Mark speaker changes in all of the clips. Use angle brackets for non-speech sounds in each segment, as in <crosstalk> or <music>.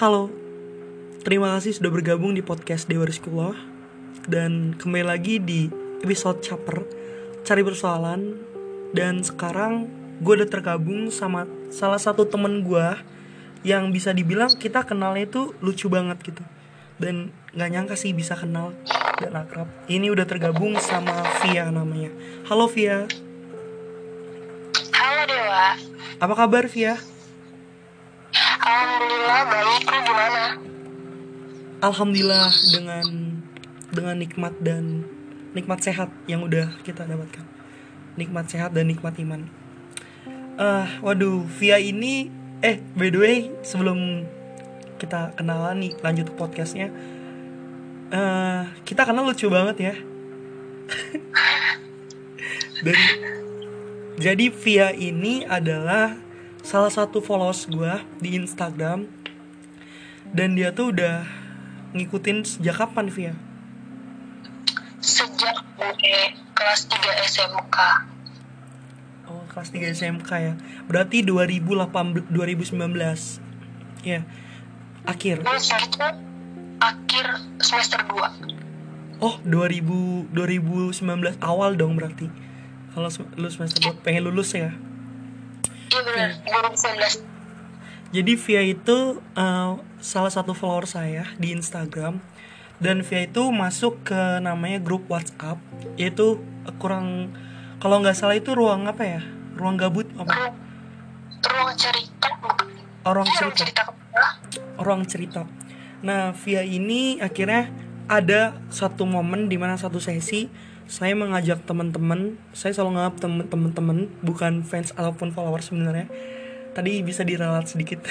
Speaker 1: Halo, terima kasih sudah bergabung di podcast Dewa Rizkullah Dan kembali lagi di episode Caper Cari Persoalan. Dan sekarang gue udah tergabung sama salah satu temen gue Yang bisa dibilang kita kenalnya itu lucu banget gitu. Dan gak nyangka sih bisa kenal dan akrab. Ini udah tergabung sama Via namanya. Halo Via.
Speaker 2: Halo Dewa,
Speaker 1: Apa kabar Via?
Speaker 2: Alhamdulillah baik, lu gimana?
Speaker 1: Alhamdulillah dengan dengan nikmat dan nikmat sehat yang udah kita dapatkan. Nikmat sehat dan nikmat iman. Eh, waduh, via ini eh by the way sebelum kita kenalan nih lanjut ke podcastnya eh kita kenal lucu banget ya <laughs> dari jadi via ini adalah salah satu followers gue di Instagram. Dan dia tuh udah ngikutin sejak kapan Via?
Speaker 2: Sejak gue kelas 3 SMK
Speaker 1: Oh kelas 3 SMK ya. Berarti 2018 2019 Ya. Akhir.
Speaker 2: Gue akhir semester 2
Speaker 1: Oh 2000 2019 awal dong berarti. Kalau lu semester 2 pengen lulus ya
Speaker 2: bener, 2019
Speaker 1: Jadi Via itu eh, salah satu follower saya di Instagram. Dan Via itu masuk ke namanya grup WhatsApp. Yaitu eh, kurang kalau nggak salah itu ruang apa ya? Ruang gabut apa?
Speaker 2: Ruang, ruang cerita
Speaker 1: orang
Speaker 2: Iya, ruang
Speaker 1: cerita. orang cerita. Nah Via ini akhirnya ada satu momen di mana satu sesi saya mengajak teman-teman saya selalu temen- teman-teman bukan fans ataupun follower sebenarnya. Tadi bisa diralat sedikit.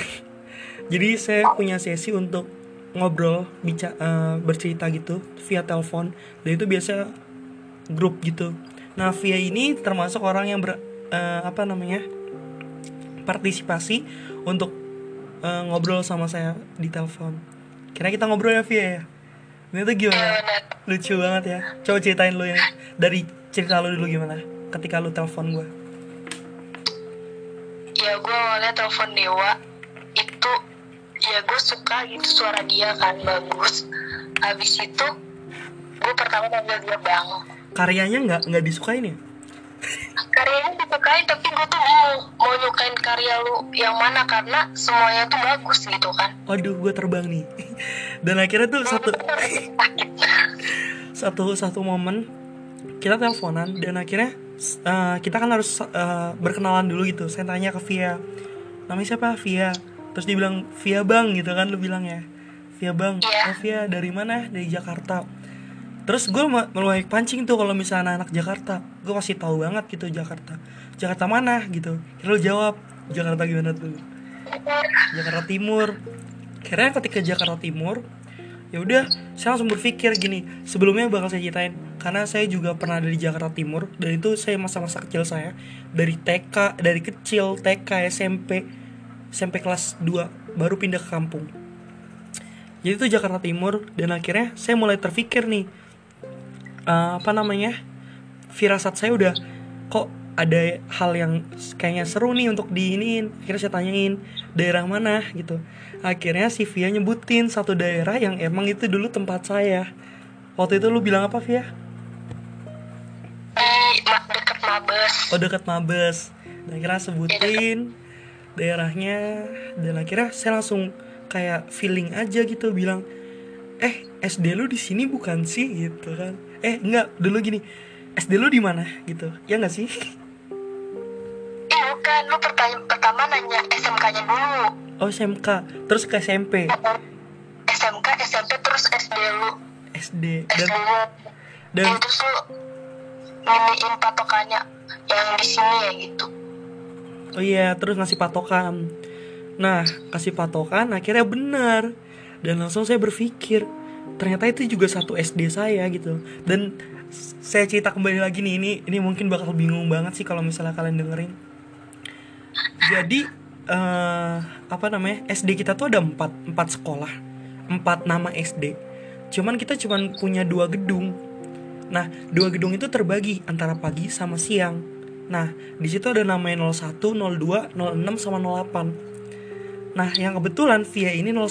Speaker 1: <laughs> Jadi saya punya sesi untuk ngobrol bica eh, bercerita gitu via telepon. Dan itu biasa grup gitu. Nah via ini termasuk orang yang ber eh, apa namanya partisipasi untuk eh, ngobrol sama saya di telepon. Kira kita ngobrol ya via ya ini tuh gimana? Lucu banget ya. Coba ceritain lu yang dari cerita lu dulu gimana? Ketika lu telepon gue
Speaker 2: Ya gue awalnya telepon Dewa. Itu Ya gue suka gitu suara dia kan bagus. Habis itu Gue pertama panggil dia bang.
Speaker 1: Karyanya nggak nggak disukain ya?
Speaker 2: Karyanya disukain tapi gue tuh bingung mau nyukain karya lu yang mana karena semuanya tuh bagus gitu kan.
Speaker 1: Waduh gue terbang nih dan akhirnya tuh satu <laughs> satu satu momen kita teleponan dan akhirnya eh, kita kan harus eh, berkenalan dulu gitu. Saya tanya ke Via namanya siapa? Via. Terus dia bilang Via bang gitu kan lu bilang ya Via bang
Speaker 2: Iya.
Speaker 1: oh Via dari mana? Dari Jakarta. Terus gue mulai pancing tuh kalau misalnya anak Jakarta. Gue masih tahu banget gitu Jakarta. Jakarta mana? gitu. Kira lu jawab Jakarta gimana tuh? Jakarta Timur Karena ketika Jakarta Timur ya udah saya langsung berpikir gini sebelumnya bakal saya ceritain karena saya juga pernah dari Jakarta Timur dan itu saya masa-masa kecil saya dari TK dari kecil TK SMP SMP kelas 2 baru pindah ke kampung. Jadi itu Jakarta Timur dan akhirnya saya mulai terpikir nih eh, apa namanya firasat saya udah kok ada hal yang kayaknya seru nih untuk diinin akhirnya saya tanyain daerah mana gitu. Akhirnya si Via nyebutin satu daerah yang emang itu dulu tempat saya. Waktu itu lu bilang apa Via?
Speaker 2: Di deket Mabes.
Speaker 1: Oh dekat Mabes. Dan akhirnya sebutin daerahnya. Dan akhirnya saya langsung kayak feeling aja gitu bilang eh SD lu di sini bukan sih? Gitu kan. Eh enggak dulu gini SD lu di mana? Gitu. Ya nggak sih <laughs>
Speaker 2: bukan lu pertanya pertama nanya SMK-nya dulu.
Speaker 1: Oh SMK terus ke SMP
Speaker 2: SMK SMP terus SD lu.
Speaker 1: SD
Speaker 2: SD
Speaker 1: dan
Speaker 2: lu.
Speaker 1: dan
Speaker 2: Ya, terus lu nginiin patokannya yang di sini ya gitu.
Speaker 1: Oh iya terus ngasih patokan. Nah kasih patokan akhirnya benar. Dan langsung saya berpikir ternyata itu juga satu SD saya gitu. Dan saya cerita kembali lagi nih ini ini mungkin bakal bingung banget sih kalau misalnya kalian dengerin jadi eh, apa namanya SD kita tuh ada empat empat sekolah empat nama SD cuman kita cuman punya dua gedung. Nah dua gedung itu terbagi antara pagi sama siang. Nah di situ ada namanya 01 02 06 sama 08 nah yang kebetulan Via ini 01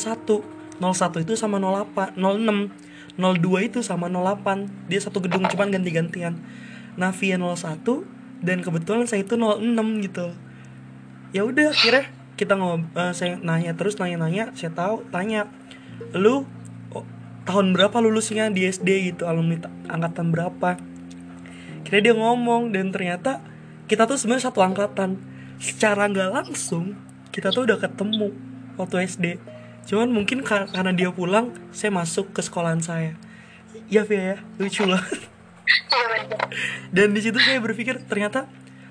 Speaker 1: 01 itu sama 08 06 02 itu sama 08 dia satu gedung cuman ganti-gantian. Nah Via 01 dan kebetulan saya itu 06 gitu ya udah akhirnya kita ngob eh, saya nanya terus nanya-nanya saya tahu tanya lu oh, tahun berapa lulusnya di SD gitu? Alumni ta- angkatan berapa? Kira dia ngomong dan ternyata kita tuh sebenarnya satu angkatan. Secara nggak langsung kita tuh udah ketemu waktu SD cuman mungkin kar- karena dia pulang saya masuk ke sekolahan saya. Ya Via ya? Lucu <laughs> banget.
Speaker 2: Iya bener
Speaker 1: dan di situ saya berpikir ternyata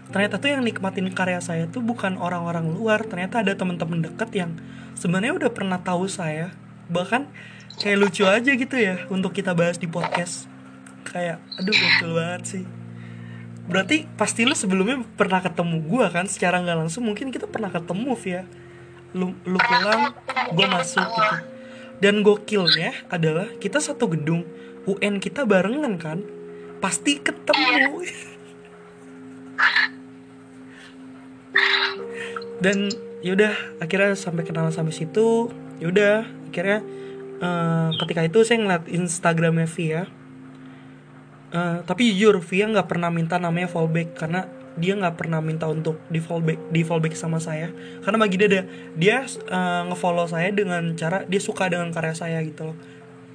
Speaker 1: ternyata tuh yang nikmatin karya saya tuh bukan orang-orang luar. Ternyata ada teman-teman deket yang sebenarnya udah pernah tahu saya. Bahkan kayak lucu aja gitu ya untuk kita bahas di podcast. Kayak aduh gokil banget sih. Berarti pasti lu sebelumnya pernah ketemu gua kan? Secara nggak langsung mungkin kita pernah ketemu via. Lu lu pulang gua masuk gitu. Dan gokilnya adalah kita satu gedung UN kita barengan kan? Pasti ketemu dan yaudah akhirnya sampai kenalan sampai situ yaudah akhirnya eh, ketika itu saya ngeliat Instagramnya Via. Eh, tapi jujur Via nggak pernah minta namanya fallback karena dia nggak pernah minta untuk di fallback di fallback sama saya. Karena bagi dia dia, eh, ngefollow saya dengan cara dia suka dengan karya saya gitu loh.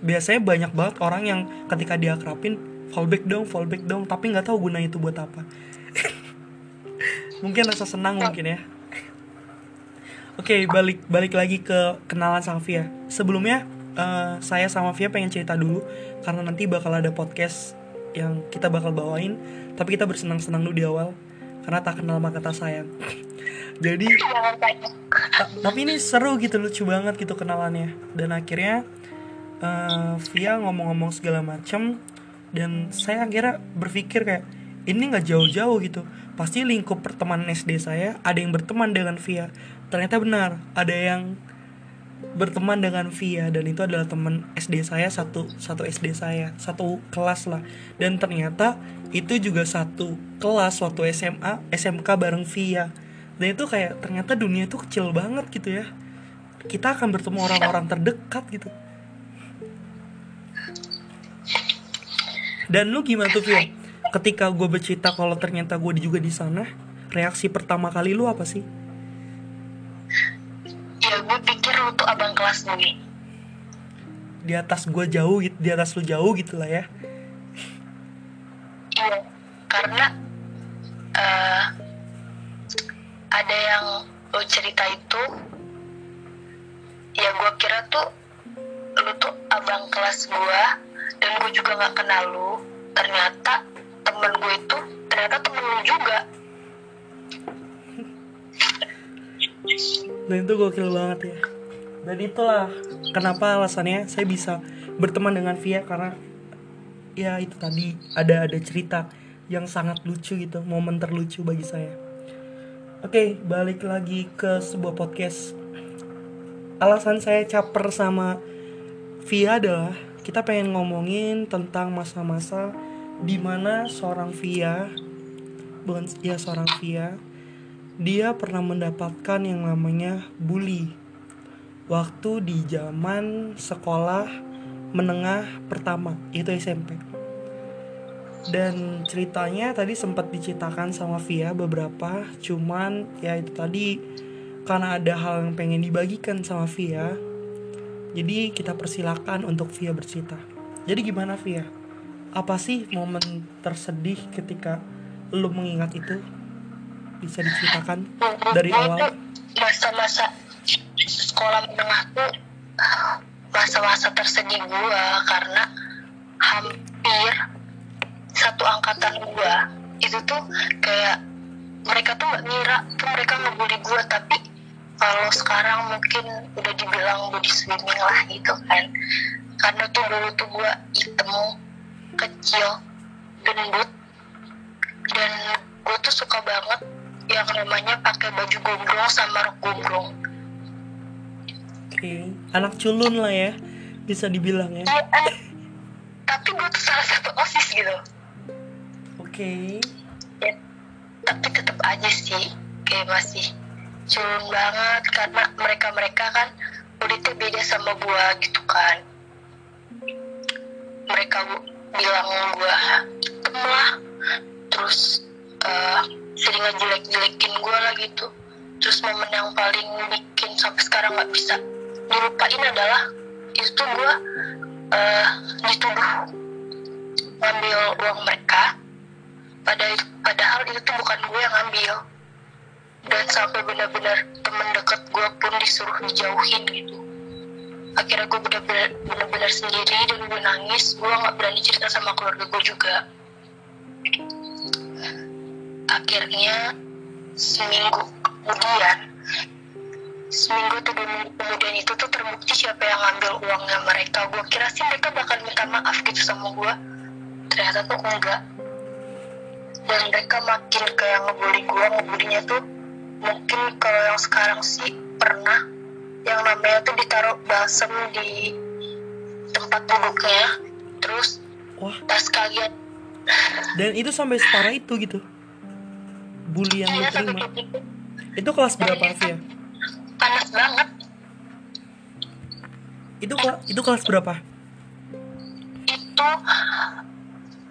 Speaker 1: Biasanya banyak banget orang yang ketika dia kerapin fallback dong fallback dong tapi nggak tahu guna itu buat apa. <laughs> Mungkin rasa senang mungkin ya Oke, balik balik lagi ke kenalan sama Via. Sebelumnya eh, saya sama Via pengen cerita dulu karena nanti bakal ada podcast yang kita bakal bawain, tapi kita bersenang-senang dulu di awal karena tak kenal maka tak sayang. <laughs> Jadi tapi ini seru gitu lucu banget gitu kenalannya dan akhirnya eh, Via ngomong-ngomong segala macam dan saya akhirnya berpikir kayak ini nggak jauh-jauh gitu. Pasti lingkup pertemanan SD saya ada yang berteman dengan Via. Ternyata benar ada yang berteman dengan Via dan itu adalah teman SD saya satu satu SD saya satu kelas lah. Dan ternyata itu juga satu kelas waktu SMA SMK bareng Via. Dan itu kayak ternyata dunia itu kecil banget gitu ya. Kita akan bertemu orang-orang terdekat gitu. Dan lu gimana tuh Via ketika gue bercerita kalau ternyata gue juga di sana reaksi pertama kali lu apa sih?
Speaker 2: Ya gue pikir lu tuh abang kelas gue
Speaker 1: di atas gue jauh gitu di atas lu jauh gitu lah ya.
Speaker 2: Iya karena eh, ada yang lo cerita itu ya gue kira tuh lu tuh abang kelas gue dan gue juga nggak kenal lu. Ternyata temen gue itu ternyata temen lu juga.
Speaker 1: Dan itu gokil banget ya. Dan itulah kenapa alasannya saya bisa berteman dengan Via Karena ya itu tadi ada ada cerita yang sangat lucu gitu Momen terlucu bagi saya. Oke balik lagi ke sebuah podcast. Alasan saya caper sama Via adalah Kita pengen ngomongin tentang masa-masa Di mana seorang Via Bukan ya seorang Via dia pernah mendapatkan yang namanya bully. Waktu di zaman sekolah menengah pertama itu SMP dan ceritanya tadi sempat diceritakan sama Via beberapa cuman ya itu tadi karena ada hal yang pengen dibagikan sama Via jadi kita persilakan untuk Via bercerita. Jadi gimana Via apa sih momen tersedih ketika lu mengingat itu? Bisa diceritakan dari awal?
Speaker 2: masa-masa sekolah menengah tuh masa-masa tersedih gua karena hampir satu angkatan gua itu tuh kayak mereka tuh nggak ngira tuh mereka ngebully gua. Tapi kalau sekarang mungkin udah dibilang body swimming lah gitu kan. Karena tuh dulu tuh gua hitam kecil gendut dan gue tuh suka banget yang namanya pakai baju gombrong sama rok gombrong.
Speaker 1: Oke anak culun lah ya bisa dibilang ya.
Speaker 2: Eh, eh, tapi gue tuh salah satu osis gitu.
Speaker 1: Oke.
Speaker 2: Ya, tapi tetap aja sih kayak masih culun banget karena mereka mereka kan kulitnya beda sama gua gitu kan. Mereka bilang gua hitam lah. Terus eh, sering ngejelek-jelekin gua lah gitu. Terus momen yang paling bikin sampai sekarang nggak bisa dilupain adalah itu gua eh, dituduh ngambil uang mereka. Pada padahal itu tuh bukan gue yang ngambil. Dan sampai benar-benar temen deket gue pun disuruh dijauhin gitu akhirnya gue benar-benar sendiri dan gue nangis. Gue nggak berani cerita sama keluarga gue juga. Akhirnya seminggu kemudian seminggu minggu kemudian itu tuh terbukti siapa yang ngambil uangnya mereka. Gue kira sih mereka bakal minta maaf gitu sama gue ternyata tuh enggak. Dan mereka makin kayak ngebully gue ngebulinya tuh mungkin kalau yang sekarang sih pernah yang namanya tuh ditaruh balsem di tempat duduknya. Terus
Speaker 1: wah.
Speaker 2: pas kalian
Speaker 1: dan itu sampai separah itu gitu. Bully yang lu
Speaker 2: sampai
Speaker 1: terima
Speaker 2: gitu.
Speaker 1: Itu kelas berapa sih ya
Speaker 2: panas banget.
Speaker 1: Itu kelas itu kelas berapa?
Speaker 2: Itu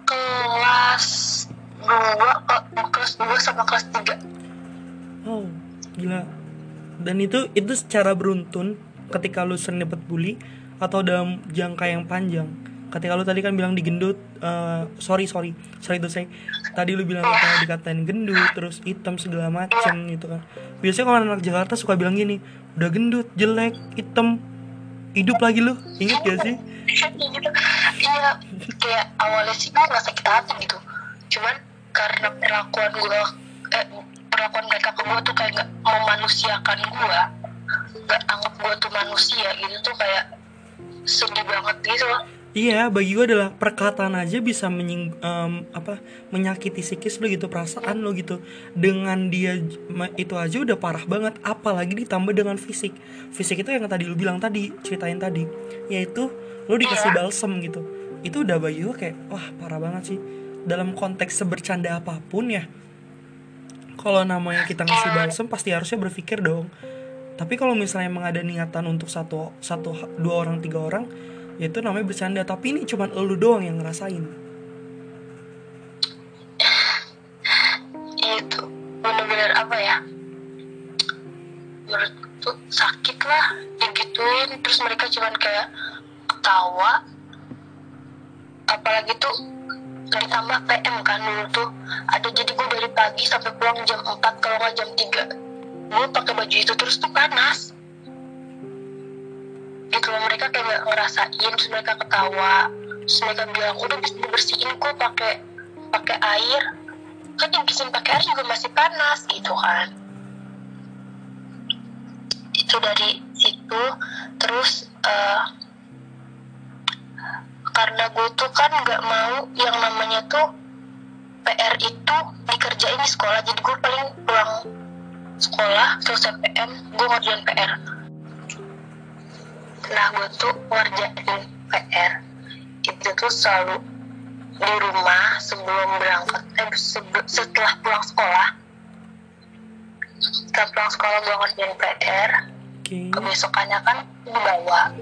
Speaker 2: kelas dua eh, kelas dua sama kelas tiga.
Speaker 1: Oh gila dan itu itu secara beruntun ketika lu sering dapet bully atau dalam jangka yang panjang. Ketika lu tadi kan bilang digendut eh, sorry sorry sorry itu saya tadi lu bilang apa dikatain gendut terus hitam segala macem gitu kan. Biasanya kalau anak Jakarta suka bilang gini udah gendut jelek hitam hidup lagi lu. Inget gak sih?
Speaker 2: Iya kayak awalnya sih gue nggak sakit hati gitu. Cuman karena perlakuan gue eh, perlakuan mereka ke gue tuh kayak nggak memanusiakan gue nggak anggap gue tuh manusia gitu tuh kayak sedih banget gitu loh
Speaker 1: Iya, bagi gue adalah perkataan aja bisa menying, em, apa menyakiti psikis lo gitu, perasaan lo gitu. Dengan dia itu aja udah parah banget, apalagi ditambah dengan fisik. Fisik itu yang tadi lo bilang tadi, ceritain tadi, yaitu lo dikasih balsem gitu. Itu udah bagi gue kayak wah parah banget sih. Dalam konteks sebercanda apa pun ya, kalau namanya kita ngasih balsem pasti harusnya berpikir dong. Tapi kalau misalnya emang ada niatan untuk satu satu dua orang tiga orang, ya itu namanya bercanda. Tapi ini cuman elu doang yang ngerasain.
Speaker 2: itu bener-bener apa ya menurut tuh sakit lah digituin terus mereka cuman kayak ketawa apalagi tuh ditambah PM kan dulu tuh. Ada jadi gue dari pagi sampai pulang jam 4 kalau nggak jam 3 gue pakai baju itu terus tuh panas. Gitu loh mereka kayak nggak ngerasain terus mereka ketawa terus mereka bilang udah bisa dibersihin kok pakai pakai air. Kan dibersihin pakai air juga masih panas gitu kan. Itu dari situ. Terus eh, karena gue tuh kan nggak mau yang namanya tuh PR itu dikerjain di sekolah. Jadi gue paling pulang sekolah selesai PM gue ngerjain PR nah gue tuh ngerjain PR itu tuh selalu di rumah sebelum berangkat eh setelah pulang sekolah. Setelah pulang sekolah gue ngerjain PR
Speaker 1: Oke.
Speaker 2: kebesokannya kan dibawa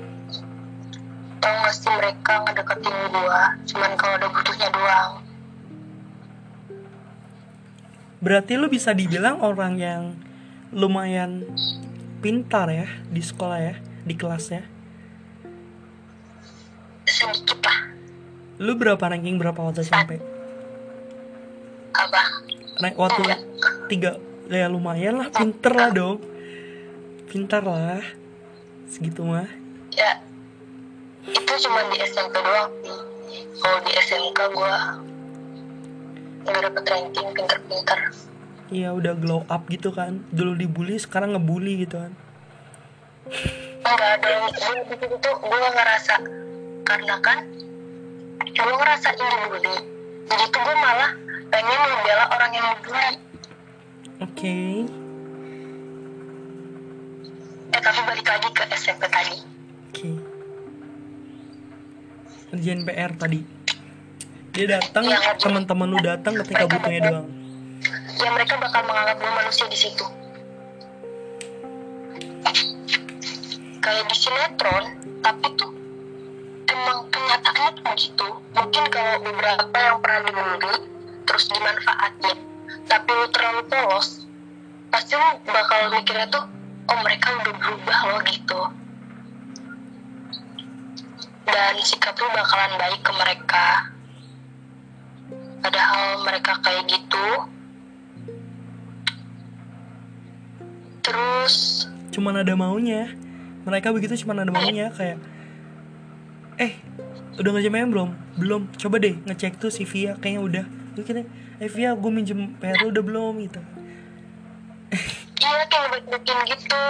Speaker 2: tau gak sih mereka ngedeketin gue cuman kalau ada butuhnya doang
Speaker 1: Berarti lu bisa dibilang orang yang lumayan pintar ya di sekolah ya, di kelas ya.
Speaker 2: sedikit lah
Speaker 1: Lu berapa ranking berapa waktu SMP?
Speaker 2: apa
Speaker 1: Rank waktu tiga ya lumayan lah, pinter lah dong. Pintar lah. Segitu mah.
Speaker 2: ya itu cuma di SMP doang sih kalau di SMK gue nggak dapet ranking pinter-pinter
Speaker 1: Iya udah glow up gitu kan. Dulu dibully, sekarang ngebully gitu kan.
Speaker 2: nggak ada yang gue situ tuh gue ngerasa karena kan gue ngerasa ini dibully jadi tuh gue malah pengen membela orang yang dibully
Speaker 1: Oke.
Speaker 2: eh tapi balik lagi ke SMP tadi
Speaker 1: Oke. Kerjain PR tadi. Dia datang,
Speaker 2: ngerjain.
Speaker 1: teman-teman lu datang ketika butuhnya doang.
Speaker 2: ya mereka bakal menganggap gue manusia di situ kayak di sinetron tapi tuh emang kenyataannya tuh begitu mungkin kalau beberapa yang pernah dibully terus dimanfaatin tapi lu terlalu polos pasti lu bakal mikirnya tuh oh mereka udah berubah loh gitu dan sikap lu bakalan baik ke mereka. Padahal mereka kayak gitu. Terus
Speaker 1: cuman ada maunya. Mereka begitu cuman ada maunya kayak eh udah ngerjain belum? Belum. Coba deh ngecek tuh si Via kayaknya udah. Terus kita eh Via gue minjem PR lu udah belum? Gitu.
Speaker 2: Iya kayak baik-baikin gitu.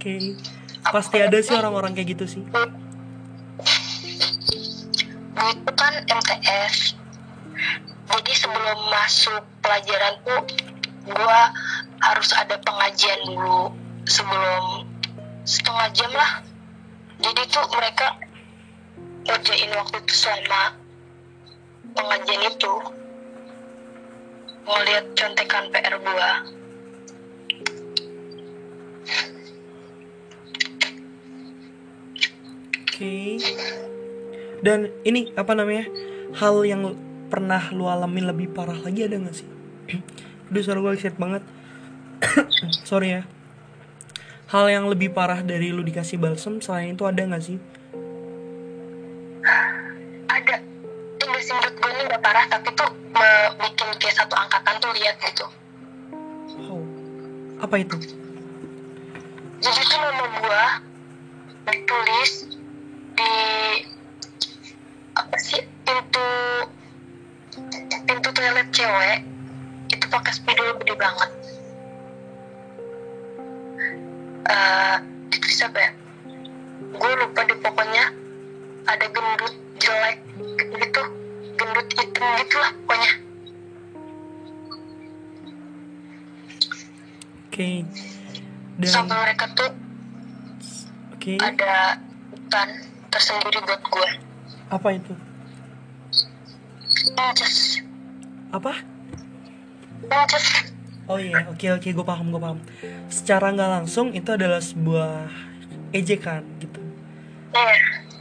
Speaker 1: Oke pasti ada sih orang-orang kayak gitu sih.
Speaker 2: Gue itu kan MTS jadi sebelum masuk pelajaran tuh gue harus ada pengajian dulu sebelum setengah jam lah. Jadi tuh mereka ngerjain waktu itu selama pengajian itu. Ngeliat contekan PR gua
Speaker 1: oke dan ini apa namanya hal yang pernah lu alamin lebih parah lagi ada gak sih? <clears throat> Aduh suara gue excited banget. <clears throat> Sorry ya. Hal yang lebih parah dari lu dikasih balsem Selain itu ada gak sih?
Speaker 2: ada. Enggak sih menurut gue ini gak parah tapi tuh bikin kayak satu angkatan tuh lihat gitu.
Speaker 1: Wow. Apa itu?
Speaker 2: jadi tuh nama gua ditulis di apa sih pintu pintu toilet cewek itu pakai spidol gede banget. Eh ditulis apa ya? Gue lupa deh pokoknya. Ada gendut jelek gitu gendut hitam gitu lah pokoknya.
Speaker 1: Oke. Dan
Speaker 2: sampai mereka tuh
Speaker 1: Oke.
Speaker 2: ada hutan tersendiri buat gue
Speaker 1: Apa itu?
Speaker 2: Inces
Speaker 1: Apa?
Speaker 2: Inces
Speaker 1: Oh iya oke oke gue paham gue paham. Secara nggak langsung itu adalah sebuah ejekan gitu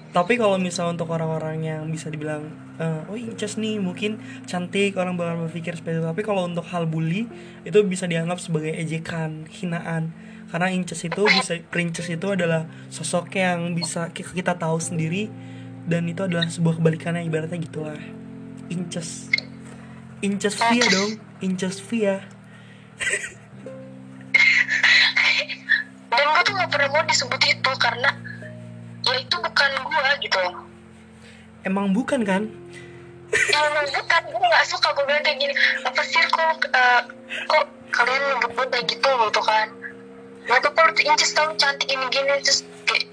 Speaker 1: Tapi kalau misal untuk orang-orang yang bisa dibilang eh, Oh Inces nih mungkin cantik orang bakal berpikir seperti itu. Tapi kalau untuk hal bully itu bisa dianggap sebagai ejekan, hinaan. Karena Inces itu bisa Princes itu adalah sosok yang bisa ki- kita tahu sendiri Dan itu adalah sebuah kebalikannya ibaratnya gitulah. Inces. Inces Via dong. Inces Via. <laughs>
Speaker 2: Dan gue tuh gak pernah mau disebut itu karena itu bukan gue gitu.
Speaker 1: Emang bukan kan?
Speaker 2: Ya emang bukan, gue gak suka. Gue bilang kayak gini Apa sih kok, eh, kok kalian nyebut gue kayak gitu gitu kan. Nah tuh kalau tuh Inces tau cantik ini gini Terus kayak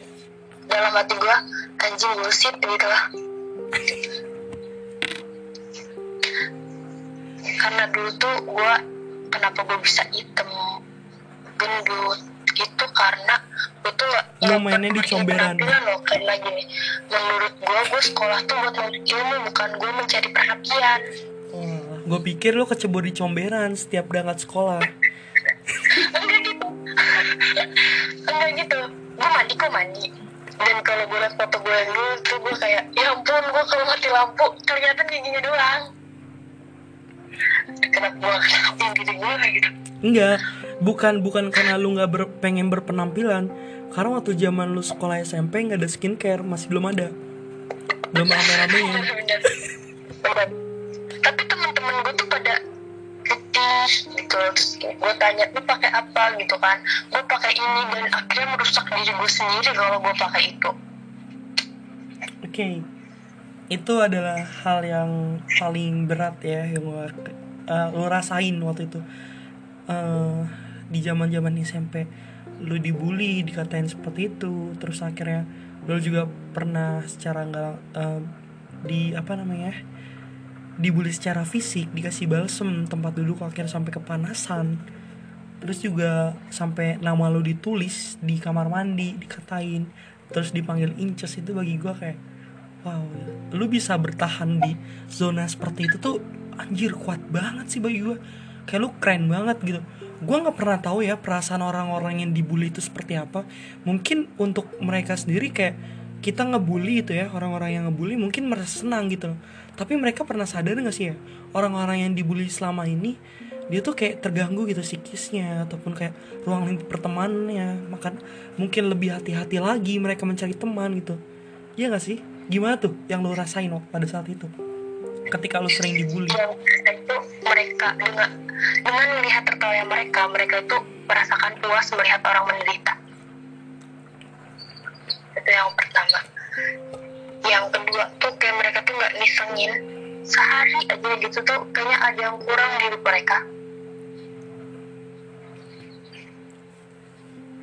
Speaker 2: dalam hati gue Anjing bullshit gitu lah. Karena dulu tuh gue Kenapa gue bisa hitam Gendut Itu karena gue tuh gak
Speaker 1: Lu mainnya di comberan.
Speaker 2: loh. Karena gini menurut gue gue sekolah tuh buat ilmu bukan gue mencari perhatian.
Speaker 1: Oh, gue pikir lo kecebur di comberan setiap berangkat sekolah.
Speaker 2: Enggak gitu. Enggak gitu. Gue mandi kok mandi. Dan kalau gue liat foto gue dulu tuh gue kayak ya ampun gue kalau mati lampu. Kelihatan giginya doang kenapa gue gue kayak gitu?
Speaker 1: Enggak, bukan bukan karena lu nggak ber- pengen berpenampilan. Karena waktu zaman lu sekolah SMP nggak ada skincare, masih belum ada. Belum
Speaker 2: bener bener. Tapi teman-teman gue tuh pada putih gitu. Terus gue tanya lu pakai apa? gitu kan. Gue pakai ini dan akhirnya merusak diri gue sendiri kalau gue pakai itu.
Speaker 1: Oke, itu adalah hal yang paling berat ya yang gua, eh, lu rasain waktu itu Eh, di zaman zaman SMP. Lu dibully, dikatain seperti itu, terus akhirnya lu juga pernah secara nggak eh, di apa namanya dibully secara fisik, dikasih balsem tempat duduk akhirnya sampai kepanasan. Terus juga sampai nama lu ditulis di kamar mandi, dikatain, terus dipanggil inces itu bagi gua kayak wow, lu bisa bertahan di zona seperti itu tuh anjir kuat banget sih bagi gua. kayak lu keren banget gitu. Gue nggak pernah tahu ya perasaan orang-orang yang dibully itu seperti apa. Mungkin untuk mereka sendiri kayak kita ngebully itu ya orang-orang yang ngebully mungkin merasa senang gitu. Loh tapi mereka pernah sadar gak sih ya orang-orang yang dibully selama ini dia tuh kayak terganggu gitu psikisnya ataupun kayak ruang lingkup pertemanannya. Makan mungkin lebih hati-hati lagi mereka mencari teman gitu. Iya gak sih gimana tuh yang lo rasain waktu pada saat itu? Ketika lo sering dibully.
Speaker 2: Yang itu mereka dengan dengan melihat tertawanya mereka mereka itu merasakan puas melihat orang menderita. Itu yang pertama. Yang kedua tuh kayak mereka tuh nggak nisengin. Sehari aja gitu tuh kayaknya ada yang kurang di hidup mereka.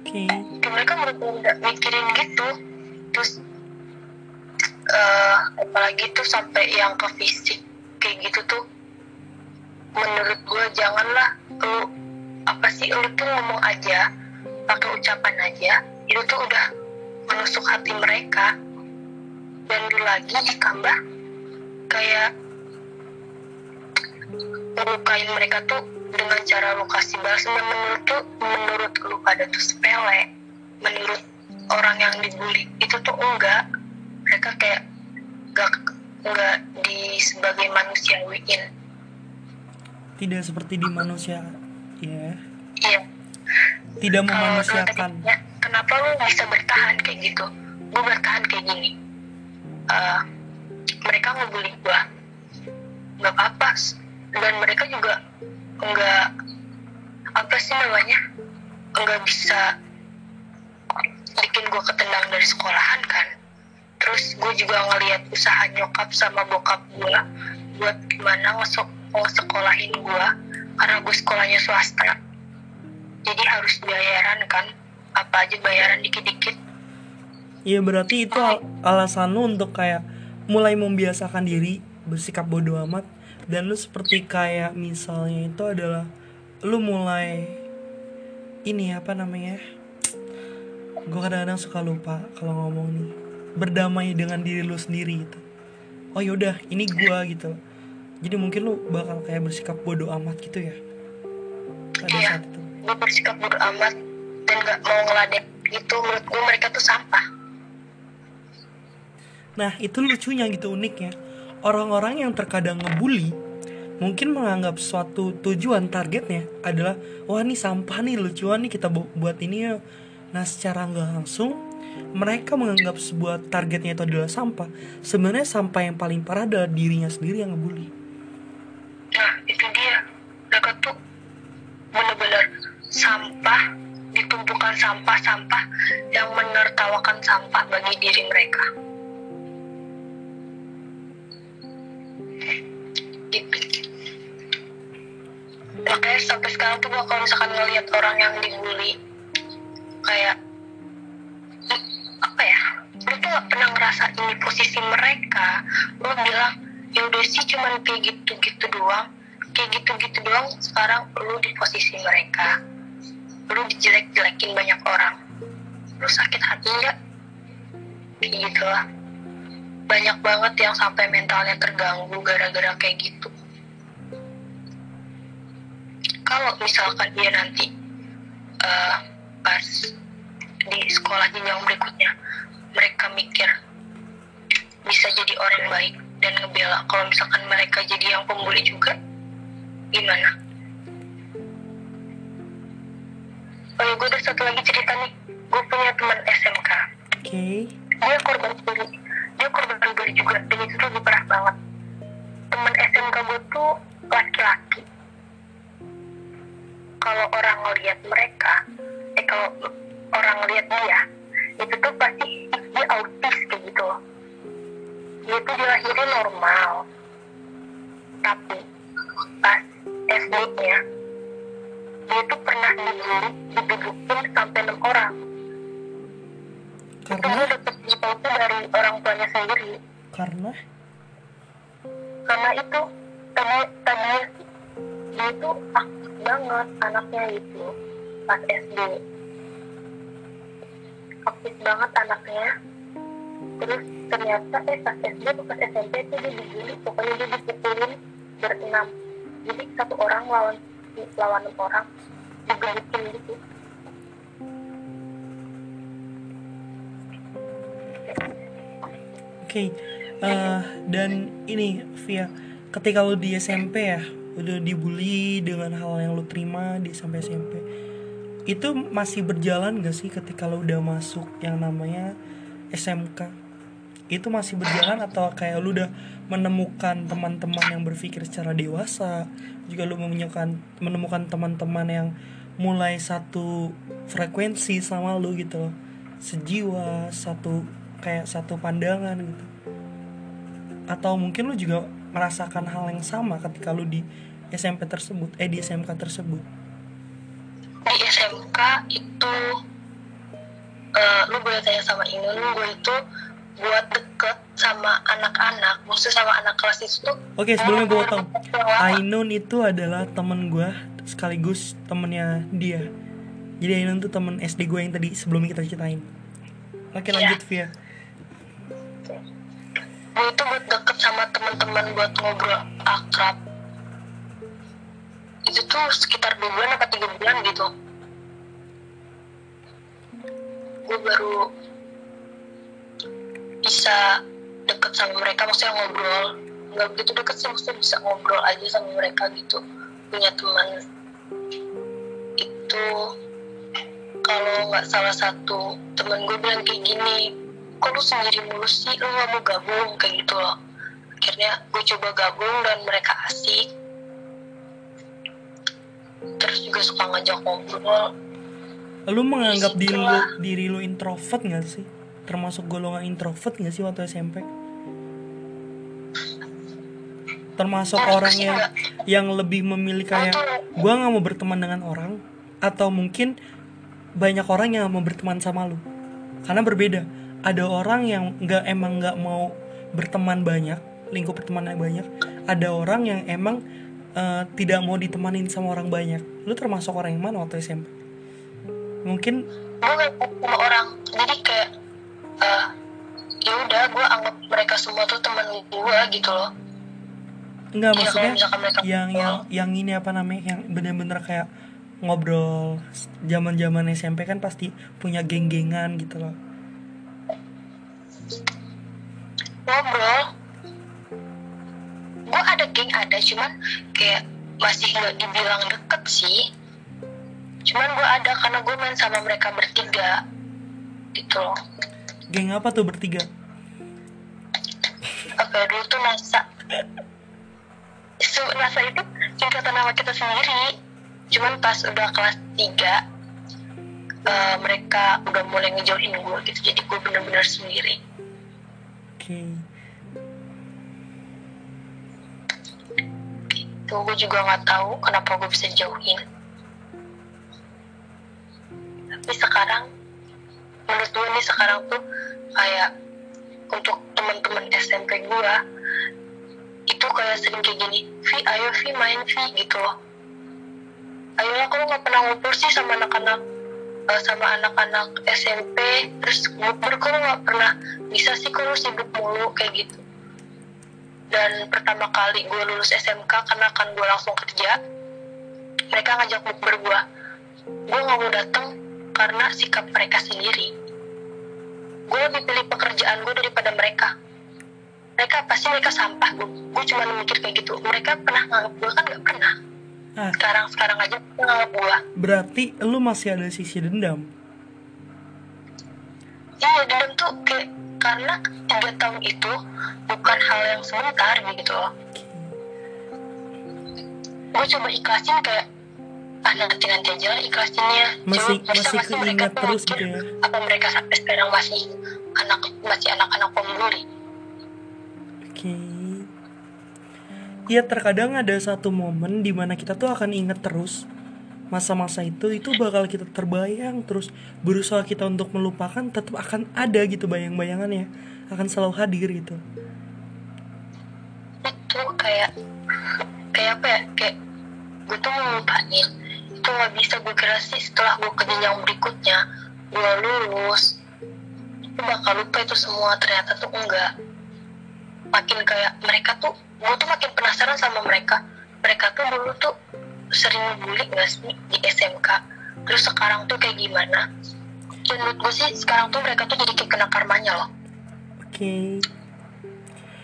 Speaker 1: Oke.
Speaker 2: Kayak mereka bener nggak mikirin gitu. Terus eh apalagi tuh sampai yang ke fisik kayak gitu tuh menurut gue janganlah lu apa sih lu tuh ngomong aja pakai ucapan aja itu tuh udah menusuk hati mereka. Dan lu lagi ditambah kayak melukain mereka tuh dengan cara lu kasih balas menurut tuh menurut lu pada tuh sepele menurut orang yang dibully itu tuh enggak mereka kayak enggak enggak di sebagai manusiawiin.
Speaker 1: Tidak seperti di manusia ya.
Speaker 2: Iya.
Speaker 1: Tidak memanusiakan.
Speaker 2: tadinya, kenapa lu bisa bertahan kayak gitu? Gue bertahan kayak gini. Eh, mereka ngebully gue nggak apa-apa. Dan mereka juga nggak apa sih namanya? Nggak bisa bikin gue ketendang dari sekolahan kan terus gue juga ngelihat usaha nyokap sama bokap gue buat gimana ngesok ngesekolahin gue karena gue sekolahnya swasta. Jadi harus bayaran kan? Apa aja bayaran dikit-dikit?
Speaker 1: Iya berarti itu al- alasan lu untuk kayak mulai membiasakan diri bersikap bodoh amat dan lu seperti kayak misalnya itu adalah lu mulai ini apa namanya? Gue kadang-kadang suka lupa kalau ngomong nih berdamai dengan diri lu sendiri gitu. Oh yaudah ini gua gitu. Jadi mungkin lu bakal kayak bersikap bodoh amat gitu ya? Pada
Speaker 2: Iya.
Speaker 1: saat itu.
Speaker 2: gue bersikap bodo amat dan gak mau ngeladen itu menurut gue mereka tuh sampah.
Speaker 1: Nah itu lucunya gitu uniknya. Orang-orang yang terkadang ngebully Mungkin menganggap suatu tujuan targetnya adalah Wah ini sampah nih lucuan nih kita bu- buat ini ya Nah secara nggak langsung Mereka menganggap sebuah targetnya itu adalah sampah. Sebenarnya sampah yang paling parah adalah dirinya sendiri yang ngebully.
Speaker 2: Nah itu dia. Mereka tuh bener-bener sampah ditumpukan sampah-sampah yang menertawakan sampah bagi diri mereka. Gitu. Makanya sampai sekarang tuh kalau misalkan ngelihat orang yang dibully kayak "Ih, apa ya? Lu tuh gak pernah ngerasain di posisi mereka. Lu bilang ya udah sih cuman kayak gitu-gitu doang. Kayak gitu-gitu doang sekarang lu di posisi mereka. Lu dijelek-jelekin banyak orang. Lu sakit hati nggak kayak gitu lah banyak banget yang sampai mentalnya terganggu gara-gara kayak gitu. Kalau misalkan dia nanti eh, pas di sekolah jenjang berikutnya. Mereka mikir bisa jadi orang baik dan ngebela. Kalau misalkan mereka jadi yang pembuli juga gimana? Oh ya gue ada satu lagi cerita nih. Gue punya teman SMK
Speaker 1: Oke.
Speaker 2: Dia korban bully. Dia korban bully juga. Dan itu tuh lebih parah banget. Teman SMK gue tuh laki-laki. Kalau orang ngelihat mereka eh kalau orang ngelihat dia itu tuh pasti "Ih, dia autis kayak gitu loh. Dia tuh dilahirnya normal. Tapi pas SD-nya dia tuh pernah dibully didudukin sampai enam orang. Itu
Speaker 1: Karena
Speaker 2: dapet cerita itu dari orang tuanya sendiri.
Speaker 1: Karena?
Speaker 2: Karena itu tadi tadinya dia itu aktif banget anaknya itu pas SD aktif banget anaknya. Terus ternyata eh pas SD pas SMP itu dia dibully pokoknya dia dipukulin berenam. Jadi satu orang lawan lawan enam orang digebukin gitu.
Speaker 1: Oke, eh, dan ini Via, ketika lu di SMP ya, udah dibully dengan hal yang lu terima di sampai SMP, itu masih berjalan gak sih ketika lu udah masuk yang namanya SMK? Itu masih berjalan atau kayak lu udah menemukan teman-teman yang berpikir secara dewasa, juga lu menemukan menemukan teman-teman yang mulai satu frekuensi sama lu gitu loh, sejiwa, satu kayak satu pandangan gitu. Atau mungkin lu juga merasakan hal yang sama ketika lu di SMP tersebut eh di SMK tersebut
Speaker 2: di SMK itu eh, lu boleh tanya sama Inun gue itu buat deket sama anak-anak maksudnya sama anak kelas itu tuh.
Speaker 1: Oke sebelumnya gue potong. Ainun itu adalah temen gue sekaligus temennya dia. Jadi Ainun tuh temen SD gue yang tadi sebelumnya kita ceritain. Oke
Speaker 2: Iya.
Speaker 1: lanjut Via.
Speaker 2: Gue itu buat deket sama teman-teman buat ngobrol akrab itu tuh sekitar dua bulan apa tiga bulan gitu. Gue baru bisa deket sama mereka maksudnya ngobrol. Nggak begitu deket sih maksudnya bisa ngobrol aja sama mereka gitu. Punya teman. Itu kalau nggak salah satu temen gue bilang kayak gini kok lu sendiri mulu sih? Lu nggak mau gabung? Kayak gitu loh. Akhirnya gue coba gabung dan mereka asik terus juga suka ngajak ngobrol.
Speaker 1: Lu menganggap diri lu diri lu introvert gak sih? Termasuk golongan introvert gak sih waktu SMP termasuk orang
Speaker 2: gue
Speaker 1: yang yang lebih memilih kayak gua nggak mau berteman dengan orang atau mungkin banyak orang yang mau berteman sama lu. Karena berbeda. Ada orang yang nggak emang nggak mau berteman banyak lingkup pertemanannya banyak. Ada orang yang emang eh, tidak mau ditemanin sama orang banyak. Lu termasuk orang yang mana waktu SMP mungkin
Speaker 2: gue sama orang. Jadi kayak eh ya udah gue anggap mereka semua tuh teman gue gitu loh.
Speaker 1: Enggak
Speaker 2: Iya,
Speaker 1: maksudnya yang yang yang ini apa namanya yang bener-bener kayak ngobrol zaman-zaman SMP kan pasti punya geng-gengan gitu loh.
Speaker 2: ngobrol cuman kayak masih nggak dibilang deket sih. Cuman gue ada karena gue main sama mereka bertiga. Gitu loh.
Speaker 1: Geng apa tuh bertiga?
Speaker 2: apa ya, dulu tuh NASA. Su- NASA itu singkatan nama kita sendiri. Cuman pas udah kelas 3 eh, mereka udah mulai ngejauhin gue gitu. Jadi gue bener-bener sendiri tuh gue juga nggak tahu kenapa gue bisa jauhin. Tapi sekarang menurut gue nih sekarang tuh kayak untuk teman-teman SMP gue itu kayak sering kayak gini Vi ayo Vi main Vi gitu loh. Ayolah kalau nggak pernah ngumpul sih sama anak-anak eh, sama anak-anak SMP terus ngumpul kalau nggak pernah bisa sih kalau sibuk mulu kayak gitu dan pertama kali gue lulus SMK karena kan gue langsung kerja mereka ngajak bukber gue gue nggak mau datang karena sikap mereka sendiri. Gue lebih pilih pekerjaan gue daripada mereka. Mereka pasti mereka sampah gue gue cuma mikir kayak gitu. Mereka pernah nganggap gue kan nggak pernah.
Speaker 1: Ah,
Speaker 2: sekarang sekarang aja nganggap gue
Speaker 1: berarti lu masih ada sisi dendam.
Speaker 2: iya dendam tuh kayak karena tiga tahun itu bukan hal yang sebentar gitu loh gue coba ikhlasin kayak ah nanti nanti aja lah ikhlasinnya
Speaker 1: Masih-
Speaker 2: Coba, bisa
Speaker 1: masih
Speaker 2: nggak sih mereka
Speaker 1: terus gitu ya?
Speaker 2: apa mereka sampai sekarang masih anak masih anak-anak pembuli
Speaker 1: Oke. Iya terkadang ada satu momen di mana kita tuh akan inget terus masa-masa itu itu bakal kita terbayang. Terus berusaha kita untuk melupakan tetap akan ada gitu bayang-bayangannya. Akan selalu hadir gitu.
Speaker 2: itu kayak kayak apa ya? Kayak gue tuh mau lupain itu nggak bisa gue kira sih setelah gue ke jenjang berikutnya. Gue lulus itu bakal lupa itu semua. Ternyata tuh enggak. Makin kayak mereka tuh gue tuh makin penasaran sama mereka. Mereka tuh dulu tuh sering ngebully gak sih di SMK terus sekarang tuh kayak gimana? Ya menurut gue sih sekarang tuh mereka tuh jadi kayak kena karmanya loh.
Speaker 1: Oke.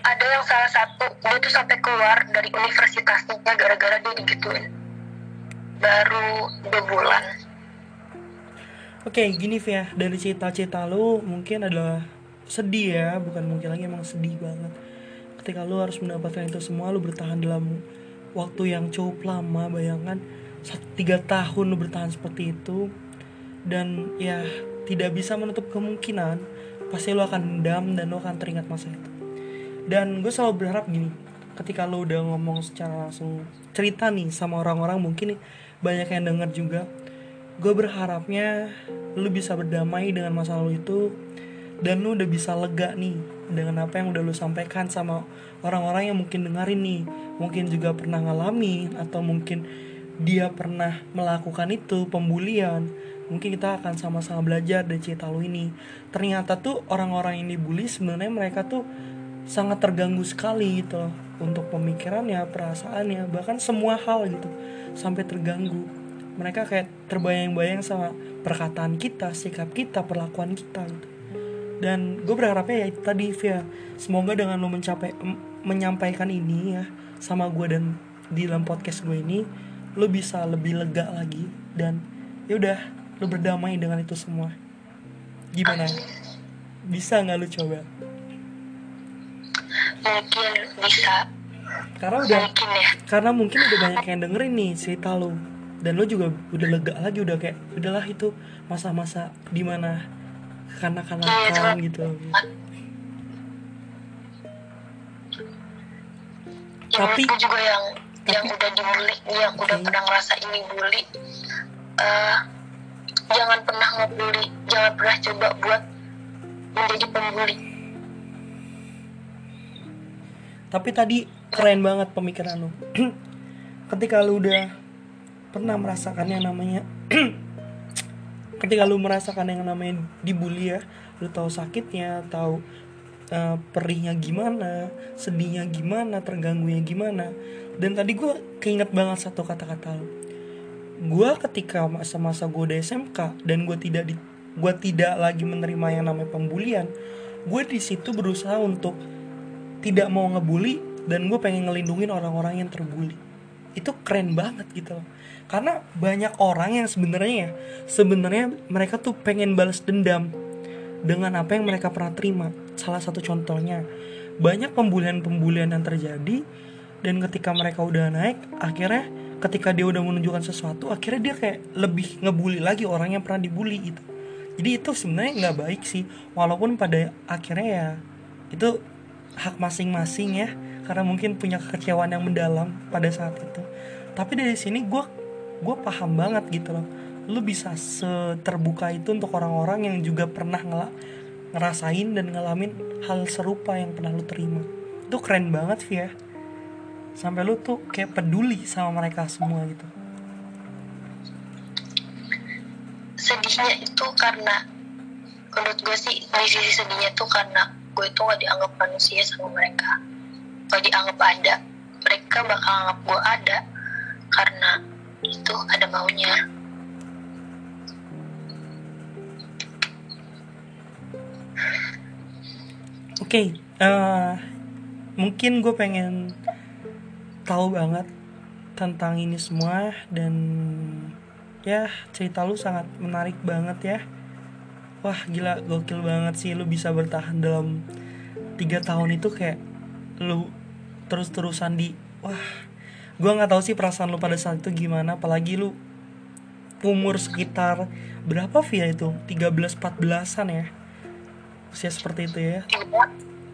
Speaker 2: Ada yang salah satu dia tuh sampai keluar dari universitasnya gara-gara dia digituin. Baru dua bulan.
Speaker 1: Oke, gini Via, dari cerita-cerita lu mungkin adalah sedih ya, bukan mungkin lagi emang sedih banget. Ketika lu harus mendapatkan itu semua, lu bertahan dalam waktu yang cukup lama, bayangkan tiga tahun lu bertahan seperti itu, dan ya tidak bisa menutup kemungkinan pasti lu akan dendam dan lu akan teringat masa itu. Dan gue selalu berharap gini, ketika lu udah ngomong secara langsung cerita nih sama orang-orang mungkin nih banyak yang denger juga. Gue berharapnya lu bisa berdamai dengan masa lalu itu dan lu udah bisa lega nih dengan apa yang udah lu sampaikan sama orang-orang yang mungkin dengerin nih. Mungkin juga pernah ngalamin atau mungkin dia pernah melakukan itu pembulian. Mungkin kita akan sama-sama belajar dari cerita lu ini. Ternyata tuh orang-orang yang dibully sebenarnya mereka tuh sangat terganggu sekali gitu loh. Untuk pemikirannya perasaannya bahkan semua hal gitu sampai terganggu. Mereka kayak terbayang-bayang sama perkataan kita, sikap kita, perlakuan kita gitu. Dan gue berharapnya ya tadi Via, semoga dengan lo mencapai menyampaikan ini ya sama gue dan di dalam podcast gue ini lo bisa lebih lega lagi dan ya udah lo berdamai dengan itu semua. Gimana? Bisa nggak lo coba?
Speaker 2: mungkin bisa
Speaker 1: Karena udah
Speaker 2: mungkin ya
Speaker 1: karena mungkin udah banyak yang dengerin nih cerita lo dan lo juga udah lega lagi udah kayak udahlah itu masa-masa di mana kanak-kanakan gitu.
Speaker 2: ya,
Speaker 1: Tapi-
Speaker 2: menurutku juga yang yang
Speaker 1: tapi-
Speaker 2: udah dibully. Yang udah
Speaker 1: Oke.
Speaker 2: pernah ngerasa ini bully. Eh, jangan pernah ngebully. Jangan pernah coba buat menjadi pembuli.
Speaker 1: Tapi tadi keren banget pemikiran lo <clears throat> ketika lu udah pernah merasakan yang namanya <clears throat> ketika lu merasakan yang namanya dibully ya lu tahu sakitnya tahu eh, perihnya gimana sedihnya gimana terganggunya gimana. Dan tadi gue keinget banget satu kata-kata lu. Gue ketika masa-masa gue udah SMK dan gue tidak di gue tidak lagi menerima yang namanya pembulian gue di situ berusaha untuk tidak mau ngebully dan gue pengen ngelindungin orang-orang yang terbully. Itu keren banget gitu loh karena banyak orang yang sebenarnya ya sebenarnya mereka tuh pengen balas dendam dengan apa yang mereka pernah terima. Salah satu contohnya banyak pembulian-pembulian yang terjadi dan ketika mereka udah naik akhirnya ketika dia udah menunjukkan sesuatu akhirnya dia kayak lebih ngebully lagi orang yang pernah dibully itu jadi itu sebenarnya nggak baik sih walaupun pada akhirnya ya itu hak masing-masing ya karena mungkin punya kekecewaan yang mendalam pada saat itu. Tapi dari sini gue gue paham banget gitu loh. Lu bisa seterbuka itu untuk orang-orang yang juga pernah ngela- ngerasain dan ngalamin hal serupa yang pernah lu terima. Itu keren banget sih ya sampai lu tuh kayak peduli sama mereka semua gitu.
Speaker 2: Sedihnya itu karena menurut gue sih di sisi sedihnya tuh karena gue itu gak dianggap manusia sama mereka. Gak dianggap ada. Mereka bakal anggap gue ada karena itu ada maunya
Speaker 1: Oke, eh, mungkin gue pengen tahu banget tentang ini semua dan ya cerita lu sangat menarik banget ya. Wah gila gokil banget sih lu bisa bertahan dalam tiga tahun itu kayak lu terus-terusan di wah gue nggak tahu sih perasaan lu pada saat itu gimana apalagi lu umur sekitar berapa via itu? 13 14-an ya? Usia seperti itu ya?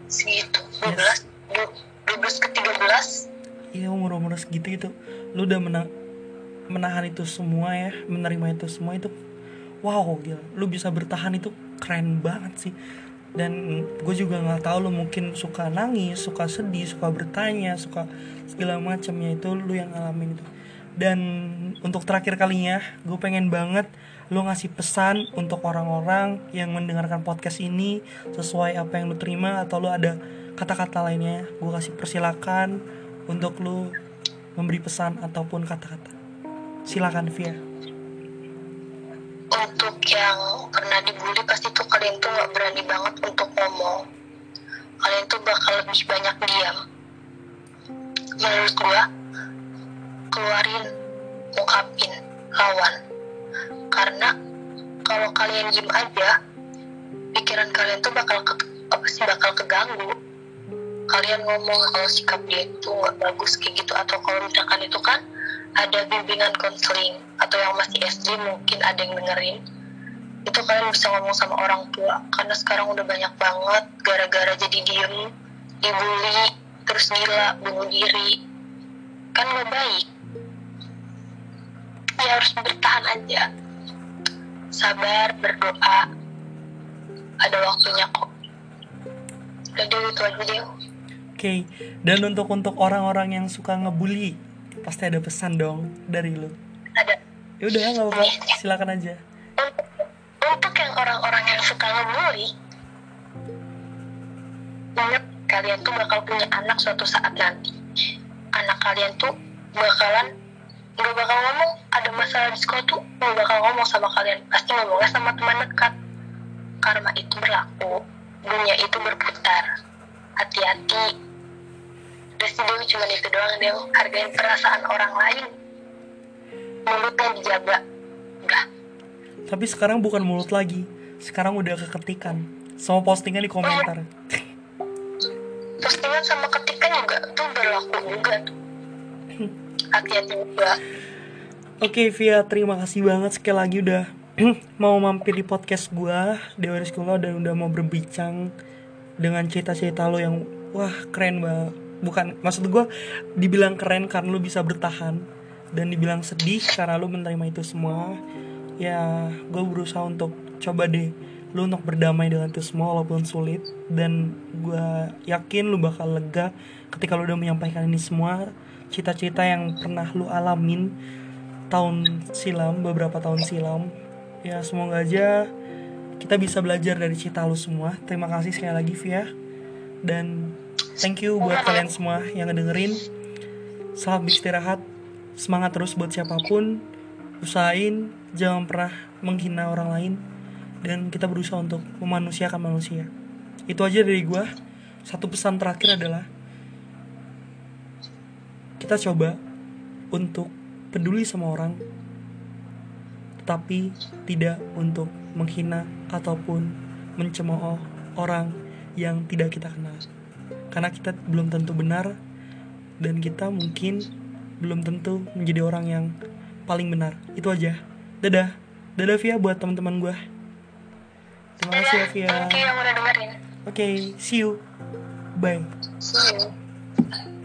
Speaker 2: Segitu 12 12 ke 13
Speaker 1: Iya umur umur segitu gitu. Lu udah mena- menahan itu semua ya Menerima itu semua itu Wow gila. Lu bisa bertahan itu keren banget sih Dan gue juga gak tahu lu mungkin suka nangis Suka sedih, suka bertanya Suka segala macamnya itu lu yang ngalamin itu. Dan untuk terakhir kalinya Gue pengen banget lu ngasih pesan untuk orang-orang yang mendengarkan podcast ini sesuai apa yang lu terima atau lu ada kata-kata lainnya. Gue kasih persilakan untuk lu memberi pesan ataupun kata-kata. Silakan Via
Speaker 2: untuk yang pernah dibully pasti tuh kalian tuh nggak berani banget untuk ngomong. Kalian tuh bakal lebih banyak diam. Menurut gua keluarin ungkapin lawan. Karena kalau kalian diem aja pikiran kalian tuh bakal ke, apa sih bakal keganggu. Kalian ngomong kalau sikap dia itu nggak bagus kayak gitu atau kalau misalkan itu kan ada bimbingan konseling atau yang masih SD mungkin ada yang dengerin itu kalian bisa ngomong sama orang tua karena sekarang udah banyak banget gara-gara jadi diem dibully terus gila bunuh diri. Kan gak baik. Ya harus bertahan aja. Sabar berdoa. Ada waktunya kok. Deh itu aja deh.
Speaker 1: Oke, dan untuk untuk orang-orang yang suka ngebully, pasti ada pesan dong dari lu.
Speaker 2: ada.
Speaker 1: Ya udah nggak apa-apa, silakan aja.
Speaker 2: untuk, untuk yang orang-orang yang suka ngebully ingat kalian tuh bakal punya anak suatu saat nanti. Anak kalian tuh bakalan nggak bakal ngomong. Ada masalah di sekolah tuh nggak bakal ngomong sama kalian. Pasti ngomongnya sama teman dekat. Karma itu berlaku dunia itu berputar. Hati-hati Dewi cuma itu doang Dewi. Hargain perasaan orang lain. Mulutnya dijaga. Udah
Speaker 1: Tapi sekarang bukan mulut lagi, sekarang udah keketikan. Sama postingan di komentar. <laughs>
Speaker 2: postingan sama ketikan juga. Tuh berlaku juga. Tuh <laughs> hati-hati juga.
Speaker 1: Oke Via, terima kasih banget sekali lagi udah <clears throat> mau mampir di podcast gua Dewa Rizkula dan udah mau berbincang dengan cerita-cerita lo yang wah keren banget. Bukan maksud gua dibilang keren karena lu bisa bertahan dan dibilang sedih karena lu menerima itu semua. Ya, gue berusaha untuk coba deh lu untuk berdamai dengan itu semua walaupun sulit dan gua yakin lu bakal lega ketika lu udah menyampaikan ini semua cita-cita yang pernah lu alamin tahun silam beberapa tahun silam ya semoga aja kita bisa belajar dari cita lu semua terima kasih sekali lagi Via dan thank you buat kalian semua yang ngedengerin. Selamat beristirahat semangat terus buat siapa pun. Usahain jangan pernah menghina orang lain. Dan kita berusaha untuk memanusiakan manusia. Itu aja dari gua. Satu pesan terakhir adalah kita coba untuk peduli sama orang tetapi tidak untuk menghina ataupun mencemooh orang yang tidak kita kenal karena kita belum tentu benar dan kita mungkin belum tentu menjadi orang yang paling benar. Itu aja. Dadah. Dadah Via buat teman-teman gue terima kasih ya Via oke see you. Bye.
Speaker 2: See you